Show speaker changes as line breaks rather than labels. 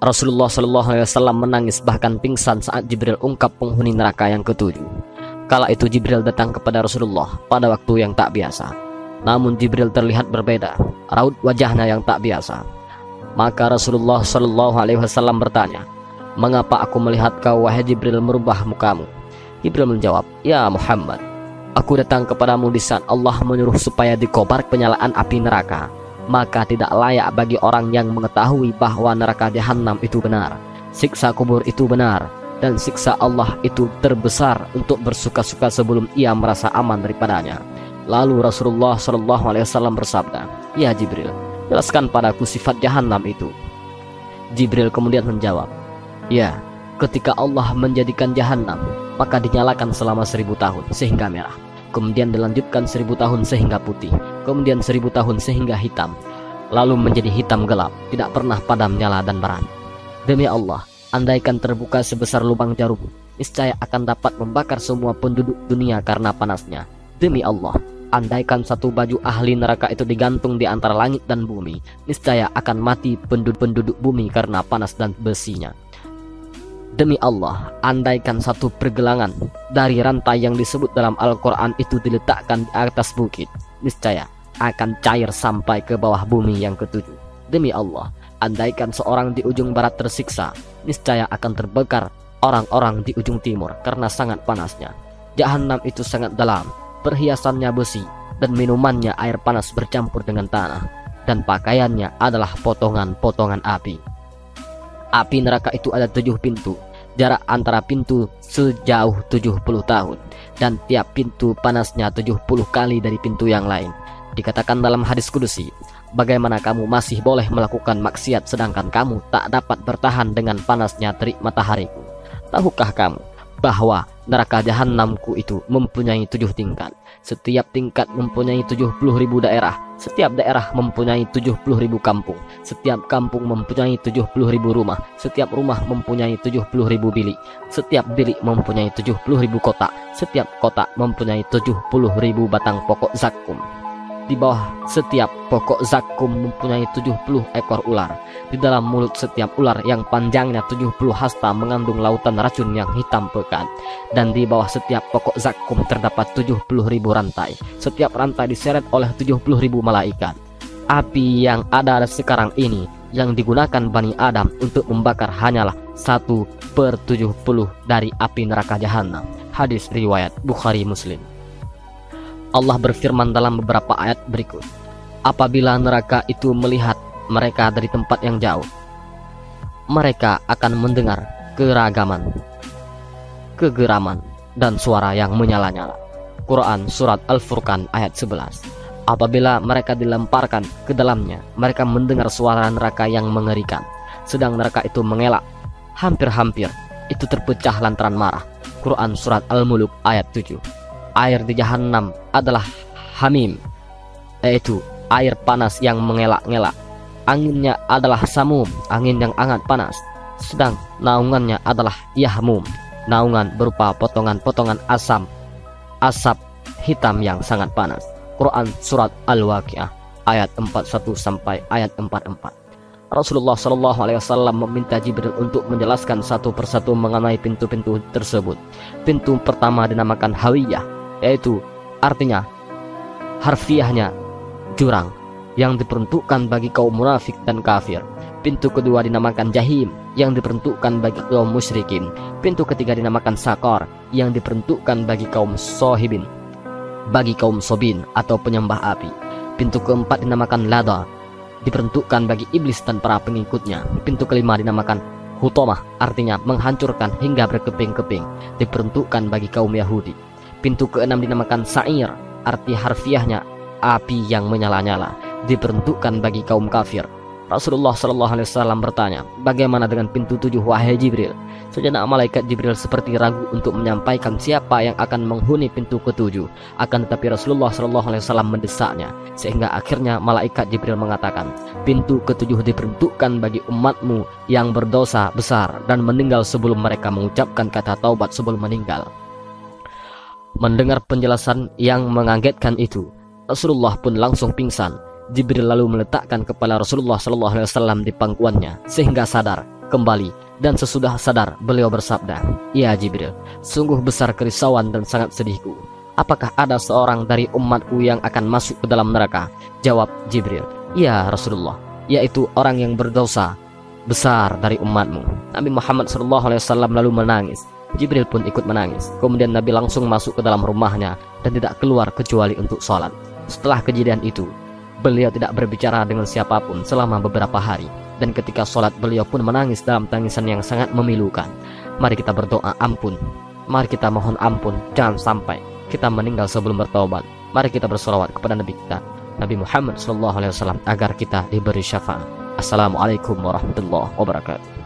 Rasulullah Shallallahu Alaihi Wasallam menangis bahkan pingsan saat Jibril ungkap penghuni neraka yang ketujuh. Kala itu Jibril datang kepada Rasulullah pada waktu yang tak biasa. Namun Jibril terlihat berbeda, raut wajahnya yang tak biasa. Maka Rasulullah Shallallahu Alaihi Wasallam bertanya, Mengapa aku melihat kau wahai Jibril merubah mukamu? Jibril menjawab, Ya Muhammad, aku datang kepadamu di saat Allah menyuruh supaya dikobar penyalaan api neraka maka tidak layak bagi orang yang mengetahui bahwa neraka jahanam itu benar, siksa kubur itu benar, dan siksa Allah itu terbesar untuk bersuka-suka sebelum ia merasa aman daripadanya. Lalu Rasulullah Shallallahu Alaihi Wasallam bersabda, Ya Jibril, jelaskan padaku sifat jahanam itu. Jibril kemudian menjawab, Ya, ketika Allah menjadikan jahanam, maka dinyalakan selama seribu tahun sehingga merah kemudian dilanjutkan seribu tahun sehingga putih, kemudian seribu tahun sehingga hitam, lalu menjadi hitam gelap, tidak pernah padam nyala dan berat. Demi Allah, andaikan terbuka sebesar lubang jarum, niscaya akan dapat membakar semua penduduk dunia karena panasnya. Demi Allah, andaikan satu baju ahli neraka itu digantung di antara langit dan bumi, niscaya akan mati penduduk-penduduk bumi karena panas dan besinya. Demi Allah, andaikan satu pergelangan dari rantai yang disebut dalam Al-Quran itu diletakkan di atas bukit, niscaya akan cair sampai ke bawah bumi yang ketujuh. Demi Allah, andaikan seorang di ujung barat tersiksa, niscaya akan terbakar orang-orang di ujung timur karena sangat panasnya. Jahanam itu sangat dalam, perhiasannya besi, dan minumannya air panas bercampur dengan tanah, dan pakaiannya adalah potongan-potongan api. Api neraka itu ada tujuh pintu. Jarak antara pintu sejauh 70 tahun dan tiap pintu panasnya 70 kali dari pintu yang lain. Dikatakan dalam hadis kudusi, bagaimana kamu masih boleh melakukan maksiat sedangkan kamu tak dapat bertahan dengan panasnya terik matahariku? Tahukah kamu bahwa neraka jahanamku itu mempunyai tujuh tingkat. Setiap tingkat mempunyai tujuh puluh ribu daerah. Setiap daerah mempunyai tujuh puluh ribu kampung. Setiap kampung mempunyai tujuh puluh ribu rumah. Setiap rumah mempunyai tujuh puluh ribu bilik. Setiap bilik mempunyai tujuh puluh ribu kota. Setiap kota mempunyai tujuh puluh ribu batang pokok zakum. Di bawah setiap pokok zakum mempunyai 70 ekor ular. Di dalam mulut setiap ular yang panjangnya 70 hasta mengandung lautan racun yang hitam pekat. Dan di bawah setiap pokok zakum terdapat 70 ribu rantai. Setiap rantai diseret oleh 70 ribu malaikat. Api yang ada sekarang ini yang digunakan Bani Adam untuk membakar hanyalah satu per 70 dari api neraka jahanam. Hadis riwayat Bukhari Muslim. Allah berfirman dalam beberapa ayat berikut. Apabila neraka itu melihat mereka dari tempat yang jauh, mereka akan mendengar keragaman, kegeraman, dan suara yang menyala-nyala. Quran Surat Al-Furqan ayat 11 Apabila mereka dilemparkan ke dalamnya, mereka mendengar suara neraka yang mengerikan. Sedang neraka itu mengelak. Hampir-hampir itu terpecah lantaran marah. Quran Surat Al-Muluk ayat 7 air di jahanam adalah hamim, yaitu air panas yang mengelak-ngelak. Anginnya adalah samum, angin yang hangat panas. Sedang naungannya adalah yahmum, naungan berupa potongan-potongan asam, asap hitam yang sangat panas. Quran Surat Al-Waqiah ayat 41 sampai ayat 44. Rasulullah Shallallahu Alaihi Wasallam meminta Jibril untuk menjelaskan satu persatu mengenai pintu-pintu tersebut. Pintu pertama dinamakan Hawiyah, yaitu artinya harfiahnya jurang yang diperuntukkan bagi kaum munafik dan kafir. Pintu kedua dinamakan Jahim yang diperuntukkan bagi kaum musyrikin. Pintu ketiga dinamakan Sakor yang diperuntukkan bagi kaum sohibin, bagi kaum sobin atau penyembah api. Pintu keempat dinamakan Lada diperuntukkan bagi iblis dan para pengikutnya. Pintu kelima dinamakan Hutomah artinya menghancurkan hingga berkeping-keping diperuntukkan bagi kaum Yahudi. Pintu keenam dinamakan Sa'ir, arti harfiahnya api yang menyala-nyala, diperuntukkan bagi kaum kafir. Rasulullah Shallallahu Alaihi Wasallam bertanya, bagaimana dengan pintu tujuh wahai Jibril? Sejenak malaikat Jibril seperti ragu untuk menyampaikan siapa yang akan menghuni pintu ketujuh. Akan tetapi Rasulullah Shallallahu Alaihi Wasallam mendesaknya, sehingga akhirnya malaikat Jibril mengatakan, pintu ketujuh diperuntukkan bagi umatmu yang berdosa besar dan meninggal sebelum mereka mengucapkan kata taubat sebelum meninggal. Mendengar penjelasan yang mengagetkan itu, Rasulullah pun langsung pingsan. Jibril lalu meletakkan kepala Rasulullah Shallallahu Alaihi Wasallam di pangkuannya sehingga sadar kembali dan sesudah sadar beliau bersabda, Ya Jibril, sungguh besar kerisauan dan sangat sedihku. Apakah ada seorang dari umatku yang akan masuk ke dalam neraka? Jawab Jibril, Ya Rasulullah, yaitu orang yang berdosa besar dari umatmu. Nabi Muhammad SAW lalu menangis. Jibril pun ikut menangis. Kemudian Nabi langsung masuk ke dalam rumahnya dan tidak keluar kecuali untuk sholat. Setelah kejadian itu, beliau tidak berbicara dengan siapa pun selama beberapa hari. Dan ketika sholat beliau pun menangis dalam tangisan yang sangat memilukan. Mari kita berdoa ampun. Mari kita mohon ampun. Jangan sampai kita meninggal sebelum bertobat. Mari kita bersolawat kepada Nabi kita, Nabi Muhammad SAW agar kita diberi syafaat. Assalamualaikum warahmatullahi wabarakatuh.